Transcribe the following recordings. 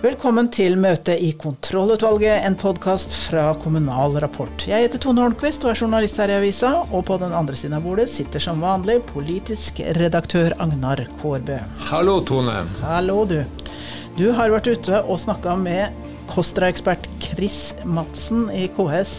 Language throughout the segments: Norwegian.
Velkommen til møte i Kontrollutvalget, en podkast fra Kommunal Rapport. Jeg heter Tone Holmquist og er journalist her i avisa, og på den andre siden av bordet sitter som vanlig politisk redaktør Agnar Kårbø. Hallo, Tone. Hallo, du. Du har vært ute og snakka med KOSTRA-ekspert Chris Madsen i KS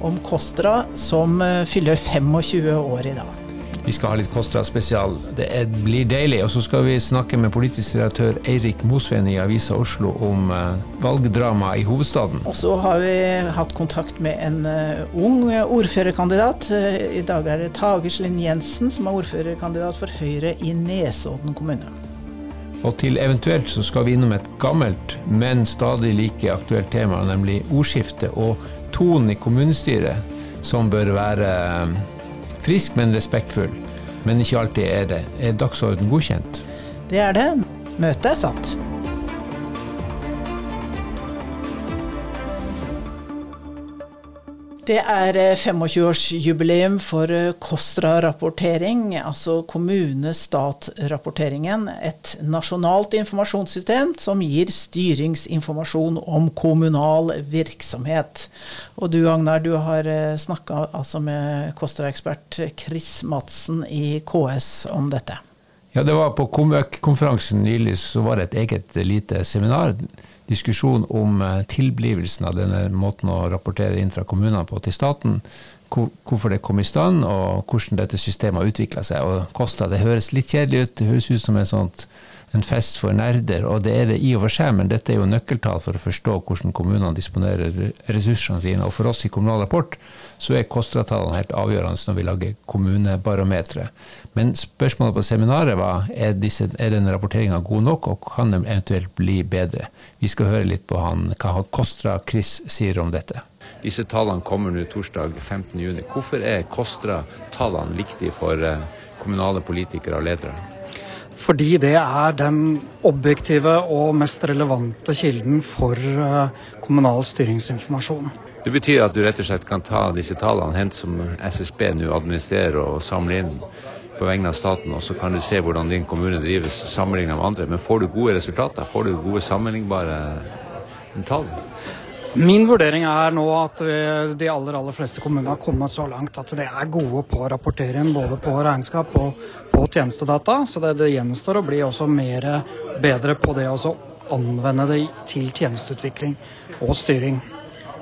om KOSTRA, som eh, fyller 25 år i dag. Vi skal ha litt Kostra spesial. Det er, blir deilig. Og så skal vi snakke med politisk redaktør Eirik Mosveen i Avisa Oslo om uh, valgdrama i hovedstaden. Og så har vi hatt kontakt med en uh, ung ordførerkandidat. Uh, I dag er det Tage Slind Jensen som er ordførerkandidat for Høyre i Nesodden kommune. Og til eventuelt så skal vi innom et gammelt, men stadig like aktuelt tema, nemlig ordskiftet og tonen i kommunestyret, som bør være Frisk, men respektfull. Men ikke alltid er det. Er dagsorden godkjent? Det er det. Møtet er satt. Det er 25-årsjubileum eh, for eh, KOSTRA-rapportering, altså kommune-stat-rapporteringen. Et nasjonalt informasjonssystem som gir styringsinformasjon om kommunal virksomhet. Og du Agnar, du har eh, snakka altså med KOSTRA-ekspert Chris Madsen i KS om dette. Ja, det var på KOMØK-konferansen nylig så var det et eget lite seminar diskusjon om eh, tilblivelsen av denne måten å rapportere inn fra kommunene på til staten. Hvorfor det kom i stand, og hvordan dette systemet har utvikla seg. Og Kosta, det høres litt kjedelig ut, det høres ut som en, sånt, en fest for nerder, og det er det i og for seg, men dette er jo nøkkeltall for å forstå hvordan kommunene disponerer ressursene sine. Og for oss i Kommunal Rapport så er KOSTRA-tallene helt avgjørende når vi lager kommunebarometeret. Men spørsmålet på seminaret var er, disse, er denne rapporteringa god nok, og kan den eventuelt bli bedre? Vi skal høre litt på han, hva Kostra Chris sier om dette. Disse tallene kommer nå torsdag 15.6. Hvorfor er Kostra-tallene viktige for eh, kommunale politikere og ledere? Fordi det er den objektive og mest relevante kilden for eh, kommunal styringsinformasjon. Det betyr at du rett og slett kan ta disse tallene, hent som SSB nå administrerer og samler inn på vegne av staten, og så kan du se hvordan din kommune drives sammenlignet med andre. Men får du gode resultater? Får du gode sammenlignbare tall? Min vurdering er nå at de aller aller fleste kommuner har kommet så langt at de er gode på inn både på regnskap og på tjenestedata. Så det, det gjenstår å bli også mer bedre på det å anvende det til tjenesteutvikling og styring.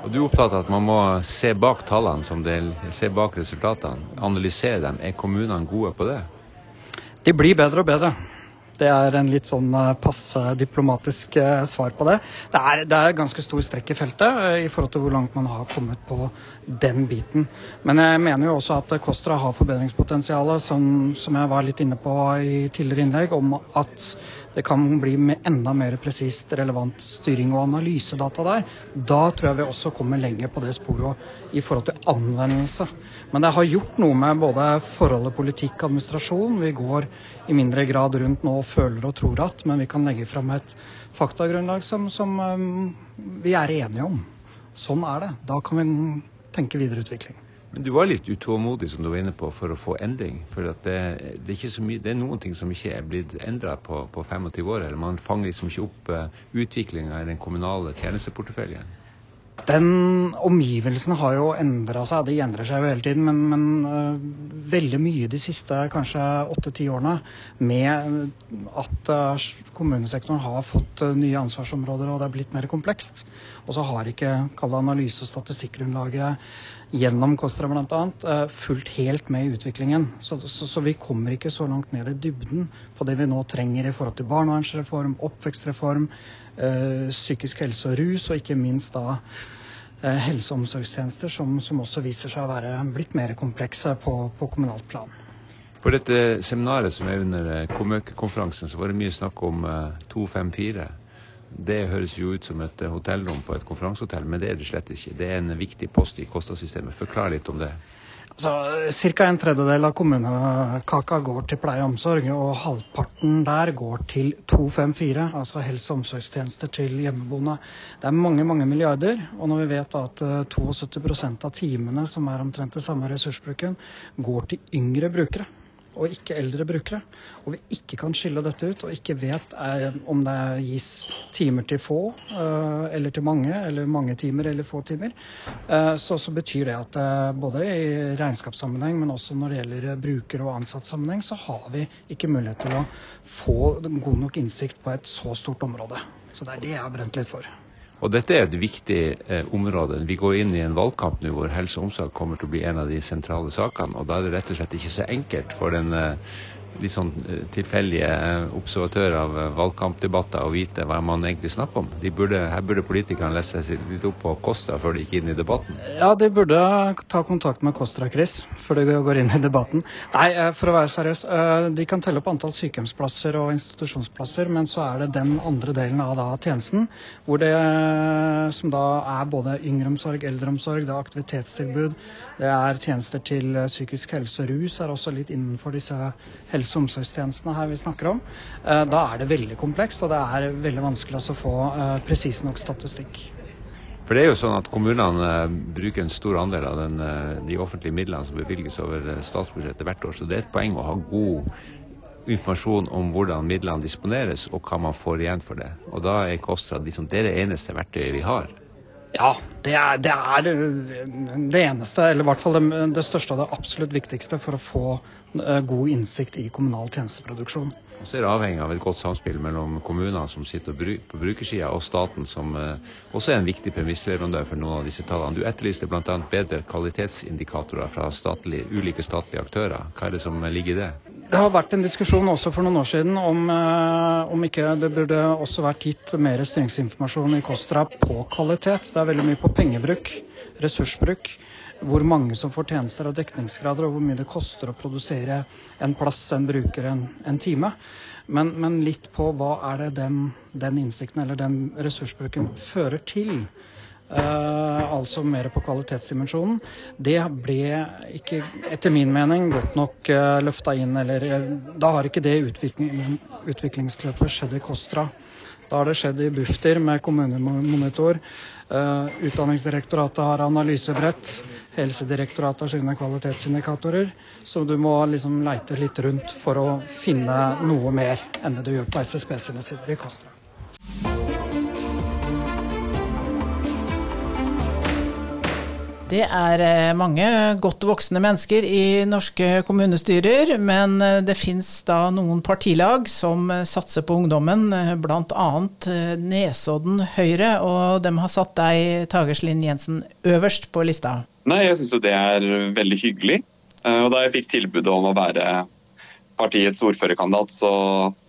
Og Du er opptatt av at man må se bak tallene, som del, se bak resultatene, analysere dem. Er kommunene gode på det? De blir bedre og bedre. Det er en litt sånn eh, passe diplomatisk eh, svar på det. Det er, det er ganske stor strekk i feltet eh, i forhold til hvor langt man har kommet på den biten. Men jeg mener jo også at Kostra har forbedringspotensialet, som, som jeg var litt inne på i tidligere innlegg, om at det kan bli med enda mer presist, relevant styring og analysedata der. Da tror jeg vi også kommer lenger på det sporet i forhold til anvendelse. Men det har gjort noe med både forholdet politikk og administrasjon. Vi går i mindre grad rundt nå og føler og tror at, men vi kan legge fram et faktagrunnlag som, som um, vi er enige om. Sånn er det. Da kan vi tenke videreutvikling. Men du var litt utålmodig som du var inne på, for å få endring. For det, det, er mye, det, er noen ting som ikke er blitt endra på, på, 25 år. eller Man fanger liksom ikke opp uh, eh, utviklinga i den kommunale tjenesteporteføljen. Den Omgivelsene har jo endra seg, de endrer seg jo hele tiden. Men, men uh, veldig mye de siste kanskje åtte-ti årene med at uh, kommunesektoren har fått uh, nye ansvarsområder og det er blitt mer komplekst. Og så har ikke analyse- og statistikkgrunnlaget gjennom KOSTRA bl.a. Uh, fulgt helt med i utviklingen. Så, så, så, vi kommer ikke så langt ned i dybden på det vi nå trenger i forhold til barnevernsreform, oppvekstreform, psykisk helse og rus, og ikke minst da Eh, helse- og omsorgstjenester som, som, også viser seg å være blitt mer komplekse på, på kommunalt plan. På dette seminaret som er under eh, KOMØK-konferansen, så var det mye snakk om 254. Eh, det høres jo ut som et hotellrom på et konferansehotell, men det er det slett ikke. Det er en viktig post i kostnadssystemet. Forklar litt om det. Altså, Ca. en tredjedel av kommunekaka går til pleie og omsorg, og halvparten der går til 254, altså helse- og omsorgstjenester til hjemmeboende. Det er mange mange milliarder, og når vi vet at 72 eh, av timene, som er omtrent det samme ressursbruken, går til yngre brukere, og ikke eldre brukere, og vi ikke kan skille dette ut, og ikke vet er, om det gis timer til få eh, eller til mange, eller mange timer eller få timer, eh, så, så, betyr det at eh, både i regnskapssammenheng, men også når det gjelder bruker- og ansattsammenheng, så har vi ikke mulighet til å få god nok innsikt på et så stort område. Så det er det jeg har brent litt for. Og dette er et viktig eh, område. Vi går inn i en valgkamp nå hvor helse og omsorg kommer til å bli en av de sentrale sakene. Og da er det rett og slett ikke så enkelt for den eh, litt sånn eh, tilfeldige observatører av eh, valgkampdebatter og vite hva man egentlig snakker om. Burde, her burde politikerne lese seg litt opp på Kostra før de gikk inn i debatten. Ja, de burde ta kontakt med Kostra, Chris, før de går inn i debatten. Nei, for å være seriøs. De kan telle opp antall sykehjemsplasser og institusjonsplasser, men så er det den andre delen av da, tjenesten, hvor det som da er både yngreomsorg, eldreomsorg, det er aktivitetstilbud, det er tjenester til psykisk helse rus, er også litt innenfor disse helse helse- og omsorgstjenestene her vi snakker om, eh, da er det veldig komplekst, og det er veldig vanskelig å få eh, presis nok statistikk. For det er jo sånn at Kommunene eh, bruker en stor andel av den, de offentlige midlene som bevilges over statsbudsjettet hvert år. Så det er et poeng å ha god informasjon om hvordan midlene disponeres og hva man får igjen for det. Og Da er KOSTRA liksom, det er det eneste verktøyet vi har. Ja, det er, det er, det eneste, eller i hvert fall det, det, største og det absolutt viktigste for å få uh, god innsikt i kommunal tjenesteproduksjon. Og så er det avhengig av et godt samspill mellom kommunene som sitter på brukersida, og staten, som uh, også er en viktig premissleverandør for noen av disse tallene. Du etterlyste bl.a. bedre kvalitetsindikatorer fra statlige, ulike statlige aktører. Hva er det som ligger i det? Det har vært en diskusjon også for noen år siden om, uh, om ikke det burde også vært gitt mer styringsinformasjon i KOSTRA på kvalitet. Det er veldig mye på pengebruk, ressursbruk hvor mange som får tjenester og dekningsgrader, og hvor mye det koster å produsere en plass, en bruker, en, en time. Men, men, litt på hva er det den, den, innsikten eller den ressursbruken fører til. Uh, altså mer på kvalitetsdimensjonen. Det ble ikke, etter min mening, godt nok uh, eh, løfta inn. Eller uh, da har ikke det utvikling, utviklingsløpet skjedd i KOSTRA. Da har det skjedd i Bufdir med kommunemonitor. Utdanningsdirektoratet har analysebrett. Helsedirektoratet har sine kvalitetsindikatorer. Så du må liksom leite litt rundt for å finne noe mer enn det du gjør på SSB sine sider i KOSTRA. Det er eh, mange godt voksne mennesker i norske kommunestyrer, men eh, det fins da noen partilag som eh, satser på ungdommen, bl.a. Nesodden Høyre, og de har satt deg, Tagerslinn Jensen, øverst på lista. Nei, jeg syns jo det er veldig hyggelig. Og da jeg fikk tilbudet om å være partiets ordførerkandidat, så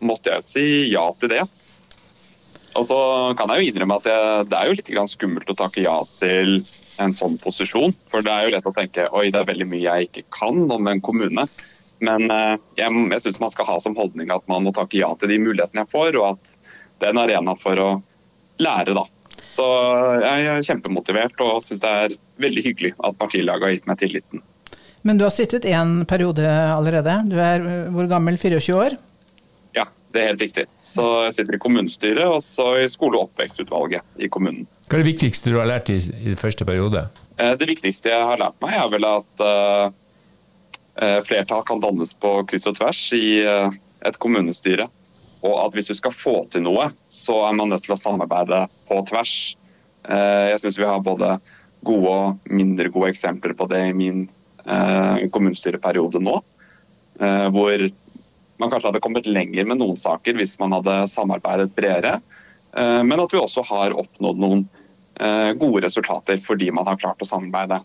måtte jeg jo si ja til det. Og så kan jeg jo innrømme at det er jo litt skummelt å takke ja til en sånn posisjon. For det er jo lett å tenke oi, det er veldig mye jeg ikke kan om en kommune. Men eh, jeg, jeg syns man skal ha som holdning at man må takke ja til de mulighetene jeg får, og at det er en arena for å lære, da. Så jeg er kjempemotivert og syns det er veldig hyggelig at partilaget har gitt meg tilliten. Men du har sittet en periode allerede. Du er hvor gammel? 24 år? Ja, det er helt riktig. Så jeg sitter i kommunestyret og så i skole- og oppvekstutvalget i kommunen. Hva er det viktigste du har lært i, i første periode? Eh, det viktigste jeg har lært meg, er vel at uh, flertall kan dannes på kryss og tvers i uh, et kommunestyre. Og at hvis du skal få til noe, så er man nødt til å samarbeide på tvers. Uh, jeg syns vi har både gode og mindre gode eksempler på det i min kommunestyreperiode nå. Hvor man kanskje hadde kommet lenger med noen saker hvis man hadde samarbeidet bredere. Eh, men at vi også har oppnådd noen eh, gode resultater fordi man har klart å samarbeide.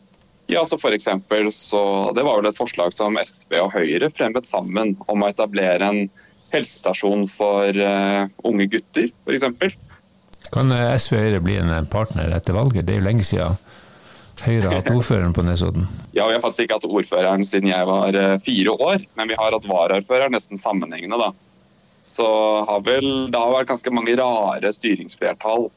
Ja, så for eksempel, så Det var vel et forslag som SV og Høyre fremmet sammen om å etablere en helsestasjon for uh, unge gutter, f.eks. Kan SV og Høyre bli en partner etter valget? Det er jo lenge siden Høyre har hatt ordføreren på Nesodden. Ja, vi har faktisk ikke hatt ordføreren siden jeg var fire år, men vi har hatt varaordfører nesten sammenhengende. da så har vel det har vært ganske mange rare styringsflertall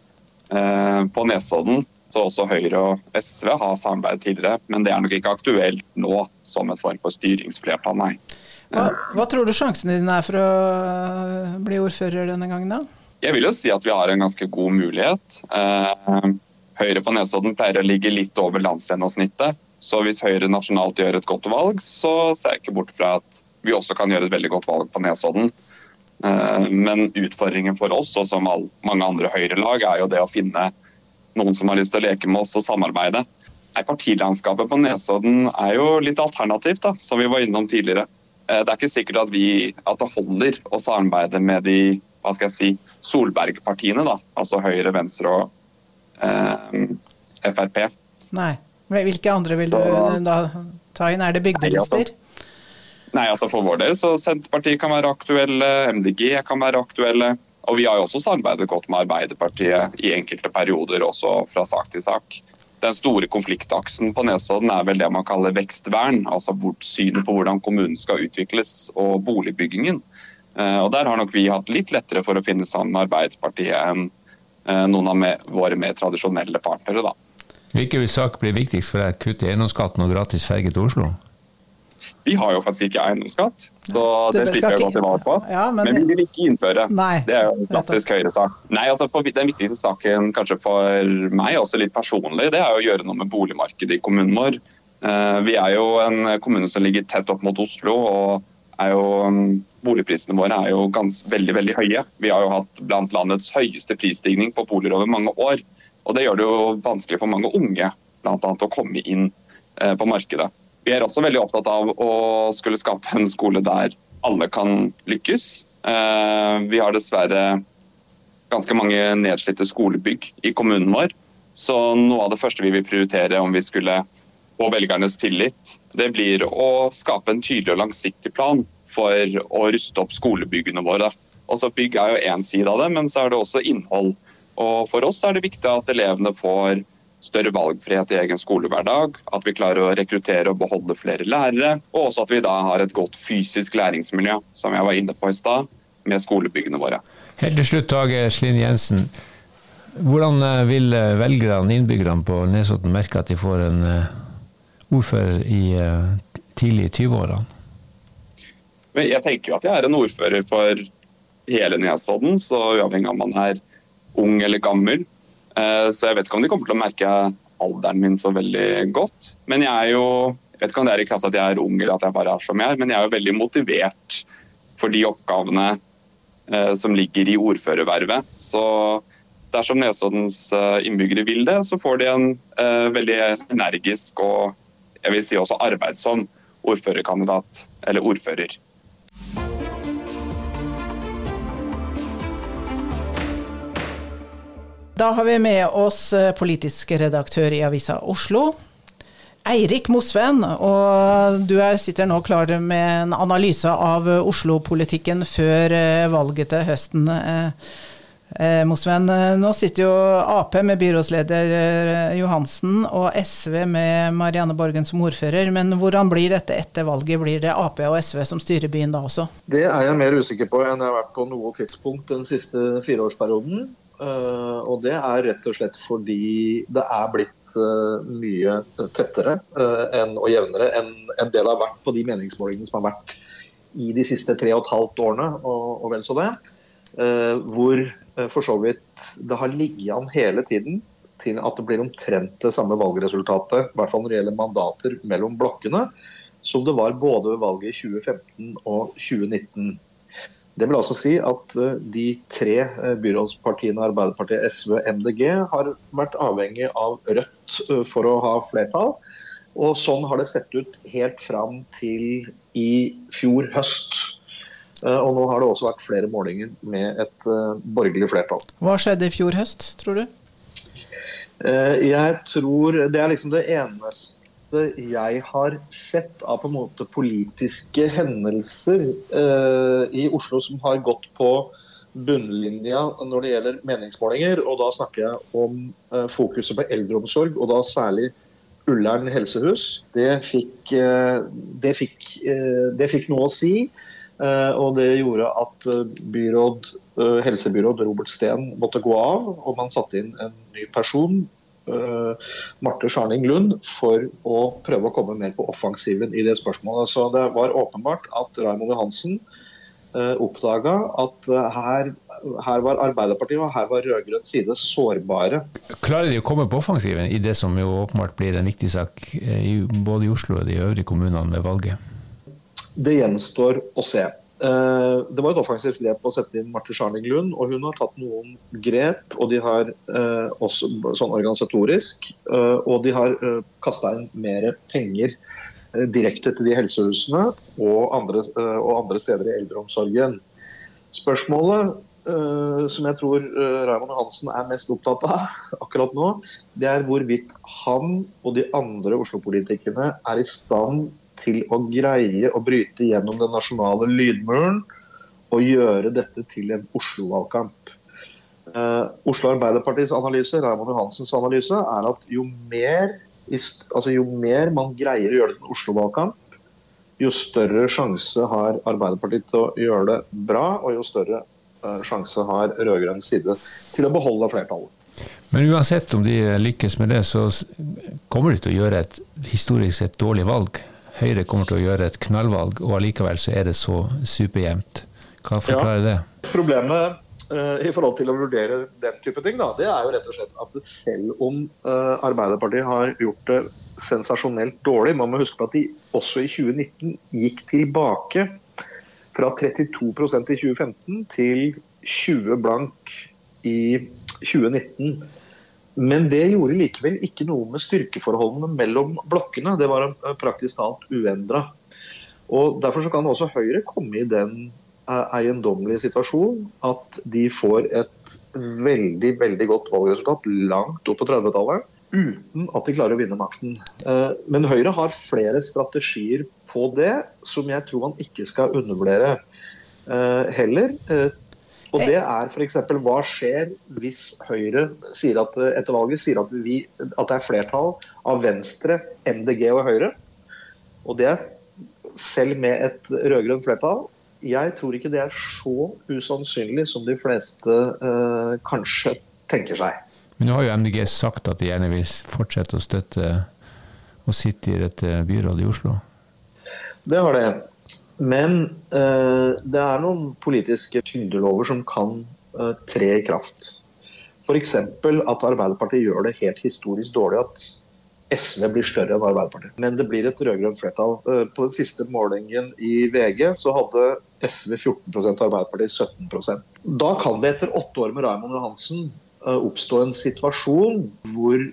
eh, på Nesodden. Så også Høyre og SV har samarbeidet tidligere, men det er nok ikke aktuelt nå som et form for styringsflertall, nei. Hva, hva tror du sjansene dine er for å eh, bli ordfører denne gangen, da? Jeg vil jo si at vi har en ganske god mulighet. Eh, Høyre på Nesodden pleier å ligge litt over landsgjennomsnittet. Så hvis Høyre nasjonalt gjør et godt valg, så ser jeg ikke bort fra at vi også kan gjøre et veldig godt valg på Nesodden. Eh, men utfordringen for oss, og som mange andre Høyre-lag, er jo det å finne noen som har lyst til å leke med oss og samarbeide. Nei, Partilandskapet på Nesodden er jo litt alternativt, da, som vi var innom tidligere. Eh, det er ikke sikkert at, vi, at det holder å samarbeide med de hva skal jeg si, Solberg-partiene, da, altså Høyre, Venstre og eh, Frp. Nei. Hvilke andre vil du da ta inn? Er det bygdelister? Nei, altså For vår del så Senterpartiet kan være aktuelle, MDG kan være aktuelle. Og vi har jo også samarbeidet godt med Arbeiderpartiet i enkelte perioder, også fra sak til sak. Den store konfliktaksen på Nesodden er vel det man kaller vekstvern. Altså synet på hvordan kommunen skal utvikles og boligbyggingen. Eh, og Der har nok vi hatt litt lettere for å finne sammen med Arbeiderpartiet enn eh, noen av våre mer tradisjonelle partnere. da. Hvilken sak blir viktigst for deg? Kutt i eiendomsskatten og gratis ferge til Oslo? Vi har jo faktisk ikke eiendomsskatt, så det, det slipper vi å gå til valg på. Ja, men, men, vi vil ikke innføre. Nei, det er jo en klassisk Høyre-sak. Nei, altså Den viktigste saken kanskje for meg, også litt personlig, det er å gjøre noe med boligmarkedet i kommunen vår. Eh, vi er jo en kommune som ligger tett opp mot Oslo. og jo, um, Boligprisene våre er jo gans, veldig veldig høye. Vi har jo hatt blant landets høyeste prisstigning på boliger over mange år. og Det gjør det jo vanskelig for mange unge blant annet, å komme inn eh, på markedet. Vi er også veldig opptatt av å skulle skape en skole der alle kan lykkes. Eh, vi har dessverre ganske mange nedslitte skolebygg i kommunen vår. Så noe av det første vi vil prioritere om vi skulle få velgernes tillit, det blir å skape en tydelig og langsiktig plan for å ruste opp skolebyggene våre. Også Bygg er jo én side av det, men så er det også innhold. Og For oss er det viktig at elevene får større valgfrihet i egen skolehverdag, at vi klarer å rekruttere og beholde flere lærere, og også at vi da har et godt fysisk læringsmiljø, som jeg var inne på i stad, med skolebyggene våre. Helt til slutt, Tage Slinn Jensen. Hvordan eh, vil eh, velgerne, innbyggerne på Nesodden, merke at de får en eh, ordfører i tidlig 20-årene? Jeg tenker jo at jeg er en ordfører for hele Nesodden, så uavhengig av om man er ung eller gammel, så jeg vet ikke om de kommer til å merke alderen min så veldig godt. Men jeg er jo jeg vet ikke om det er i kraft at jeg er ung eller at jeg bare er som jeg er, men jeg er jo veldig motivert for de oppgavene eh, som ligger i ordførervervet. Så dersom Nesoddens eh, innbyggere vil det, så får de en veldig energisk og jeg vil si også arbeidsom ordførerkandidat, eller ordfører. Da har vi med oss eh, politisk redaktør i Avisa Oslo, Eirik Mosven. Og du sitter nå klar med en analyse av Oslo-politikken før eh, valget til høsten. Eh, Mosven, nå sitter jo Ap med byrådsleder Johansen og SV med Marianne Borgen som ordfører. Men hvordan blir dette etter valget? Blir det Ap og SV som styrer byen da også? Det er jeg mer usikker på enn jeg har vært på noe tidspunkt den siste fireårsperioden. Eh, og det er rett og slett fordi det er blitt eh, mye tettere eh, og jevnere enn det det har vært på de meningsmålingene som har vært i de siste tre og et halvt årene, og vel så det. Hvor for så vidt det har ligget an hele tiden til at det blir omtrent det samme valgresultatet, i hvert fall når det gjelder mandater mellom blokkene, som det var både ved valget i 2015 og 2019. Det vil altså si at eh, de tre eh, byrådspartiene Arbeiderpartiet, SV og MDG har vært avhengig av Rødt eh, for å ha flertall. Og sånn har det sett ut helt fram til i fjor høst. Og nå har det også vært flere målinger med et borgerlig flertall. Hva skjedde i fjor høst, tror du? Jeg tror Det er liksom det eneste eneste jeg har sett av på en måte politiske hendelser eh, i Oslo som har gått på bunnlinja når det gjelder meningsmålinger. Og da snakker jeg om eh, fokuset på eldreomsorg, og da særlig Ullern helsehus. Det fikk, eh, det fikk, eh, det fikk noe å si. Eh, og det gjorde at eh, byråd, helsebyråd Robert Steen måtte gå av, og man satte inn en ny person Marte Scharning Lund for å prøve å komme mer på offensiven i det spørsmålet. Så det var åpenbart at Raymond Johansen uh, oppdaga at uh, her, her, var Arbeiderpartiet og her var rød-grønn side sårbare. Klarer de å komme på offensiven i det som jo åpenbart blir en viktig sak både i Oslo og de øvrige kommunene med valget? det gjenstår å se. Eh, det var et offensivt grep å sette inn Marte Scharning Lund, og hun har tatt noen grep. og de har eh, også sånn organisatorisk, eh, Og de har kasta inn mer penger direkte til de helsehusene og andre, og andre steder i eldreomsorgen. Spørsmålet som jeg tror Raymond Hansen er mest opptatt av akkurat nå, det er hvorvidt han og de andre Oslo-politikerne er i stand til å greie å bryte gjennom den nasjonale lydmuren og gjøre dette til en Oslo-valgkamp. Eh, Oslo Arbeiderpartiets analyse Raymond Johansens analyse, er at jo mer, altså jo mer man greier å gjøre det til en Oslo-valgkamp, jo større sjanse har Arbeiderpartiet til å gjøre det bra, og jo større uh, sjanse har rød-grønn side til å beholde flertallet. Men uansett om de lykkes med det, så kommer de til å gjøre et historisk sett dårlig valg. Høyre kommer til å gjøre et knallvalg, og allikevel så er det så superjevnt. Hva forklarer ja. det? Problemet uh, i forhold til å vurdere den type ting, da, det er jo rett og slett at selv om uh, Arbeiderpartiet har gjort det sensasjonelt dårlig, man må huske på at de også i 2019 gikk tilbake fra 32% i 2015 til 20 blank i 2019. Men det gjorde likevel ikke noe med styrkeforholdene mellom blokkene. Det var praktisk talt uendra. Derfor kan også Høyre komme i den eh, eiendommelige situasjonen at de får et veldig veldig godt valgresultat langt opp på 30-tallet uten at de klarer å vinne makten. Eh, men Høyre har flere strategier på det som jeg tror man ikke skal undervurdere eh, heller. Og det er f.eks. hva skjer hvis Høyre sier at, etter valget sier at, vi, at det er flertall av Venstre, MDG og Høyre. Og det selv med et rød-grønt flertall. Jeg tror ikke det er så usannsynlig som de fleste eh, kanskje tenker seg. Men nå har jo MDG sagt at de gjerne vil fortsette å støtte og sitte i dette byrådet i Oslo? Det har det. Men eh, det er noen politiske tyngdelover som kan eh, tre i kraft. F.eks. at Arbeiderpartiet gjør det helt historisk dårlig at SV blir større enn Arbeiderpartiet. Men det blir et rød-grønt flertall. Eh, på den siste målingen i VG så hadde SV 14 og Arbeiderpartiet 17% Da kan det etter åtte år med Raymond Johansen eh, oppstå en situasjon hvor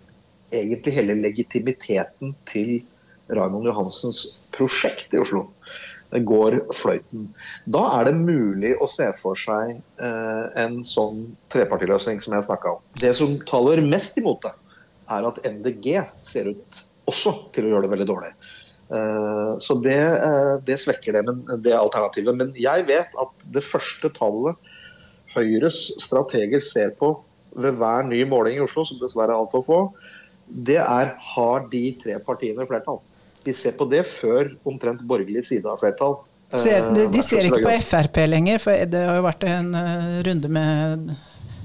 egentlig hele legitimiteten til Raymond Johansens prosjekt i Oslo går fløyten. Da er det mulig å se for seg eh, en sånn trepartiløsning som jeg snakka om. Det som taler mest imot det, er at MDG ser ut også til å gjøre det veldig dårlig. Eh, så det, eh, det, svekker det, men, det alternativet. Men jeg vet at det første tallet Høyres strateger ser på ved hver ny måling i Oslo, som dessverre er altfor få, det er har de tre partiene flertall de ser på det før omtrent borgerlig side av flertall. Ser, de, de, ser ikke på Frp lenger, for det har jo vært en eh, runde med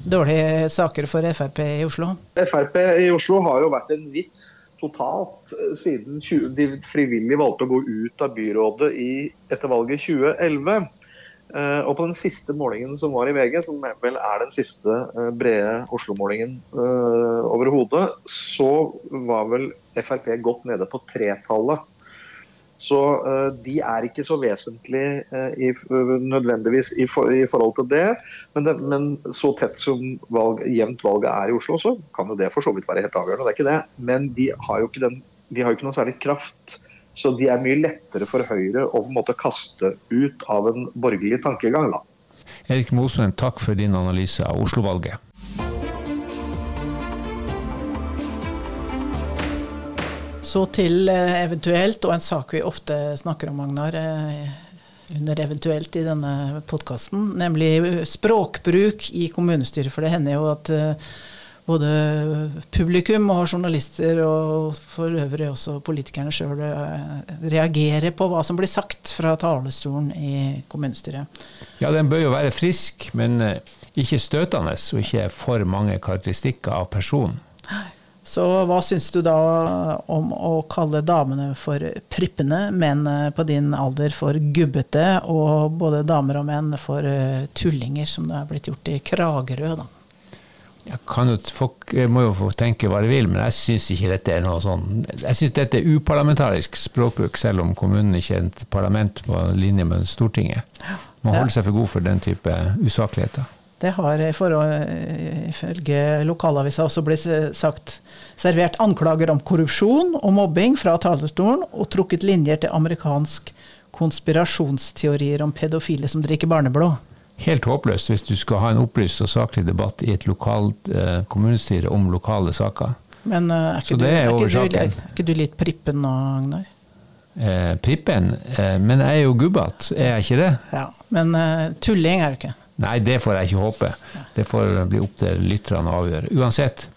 dårlige saker for Frp i Oslo? Frp i Oslo har jo vært en vits totalt eh, siden 20, de frivillig valgte å gå ut av byrådet i, etter valget 2011. Uh, og på den siste målingen som var i VG, som vel er den siste uh, brede Oslo-målingen uh, overhodet, så var vel Frp godt nede på tretallet. Så de er ikke så vesentlig i, nødvendigvis i, for, i, forhold til det. Men, det, men så tett som valg, jevnt valget er i Oslo, så kan jo det for så vidt være helt avgjørende. det er ikke det. Men de har jo ikke, den, de har jo ikke noe særlig kraft så de er mye lettere for Høyre å på en måte kaste ut av en borgerlig tankegang. da. Erik Mosven, takk for din analyse av Oslo-valget. Så til eh, eventuelt, og en sak vi ofte snakker om, Magnar, eh, under eventuelt i denne podkasten, nemlig språkbruk i kommunestyret. For det hender jo at eh, både publikum og journalister, og for øvrig også politikerne sjøl, eh, reagerer på hva som blir sagt fra talerstolen i kommunestyret. Ja, den bør jo være frisk, men eh, ikke støtende, og ikke for mange karakteristikker av personen. Så hva syns du da om å kalle damene for prippende, menn eh, på din alder for gubbete, og både damer og menn for tullinger, som det er blitt gjort i Kragerø? da? Jeg kan jo, folk må jo få tenke hva de vil, men jeg syns ikke dette er noe sånn Jeg syns dette er uparlamentarisk språkbruk, selv om kommunen ikke er et parlament på linje med Stortinget. Man holder seg for god for den type usakligheter. Det har ifølge lokalavisa også blitt sagt servert anklager om korrupsjon og mobbing fra talerstolen, og trukket linjer til amerikansk konspirasjonsteorier om pedofile som drikker barneblod. Helt håpløst hvis du skal ha en opplyst og saklig debatt i et lokalt eh, kommunestyre om lokale saker. Men uh, er, ikke du, er, er, ikke du, er, ikke du, litt prippen nå, Agnar? Eh, prippen? Eh, men jeg er jo gubbete, er jeg ikke det? Ja, Men uh, tulling er du ikke? Nei, det får jeg ikke håpe. Det får bli opp til lytterne å avgjøre. Uansett,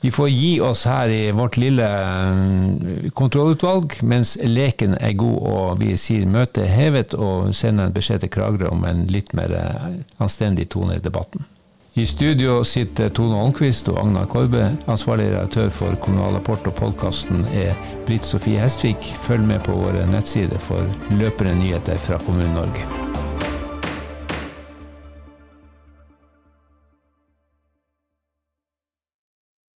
vi får gi oss her i vårt lille mm, kontrollutvalg mens leken er god og vi sier møtet hevet og sender en beskjed til Kragerø om en litt mer eh, anstendig tone i debatten. I studio sitter Tone Holmquist og Agnar Korbe. Ansvarlig redaktør for Kommunal Rapport og podkasten er Britt Sofie Hestvik. Følg med på våre nettsider for løpende nyheter fra Kommune-Norge.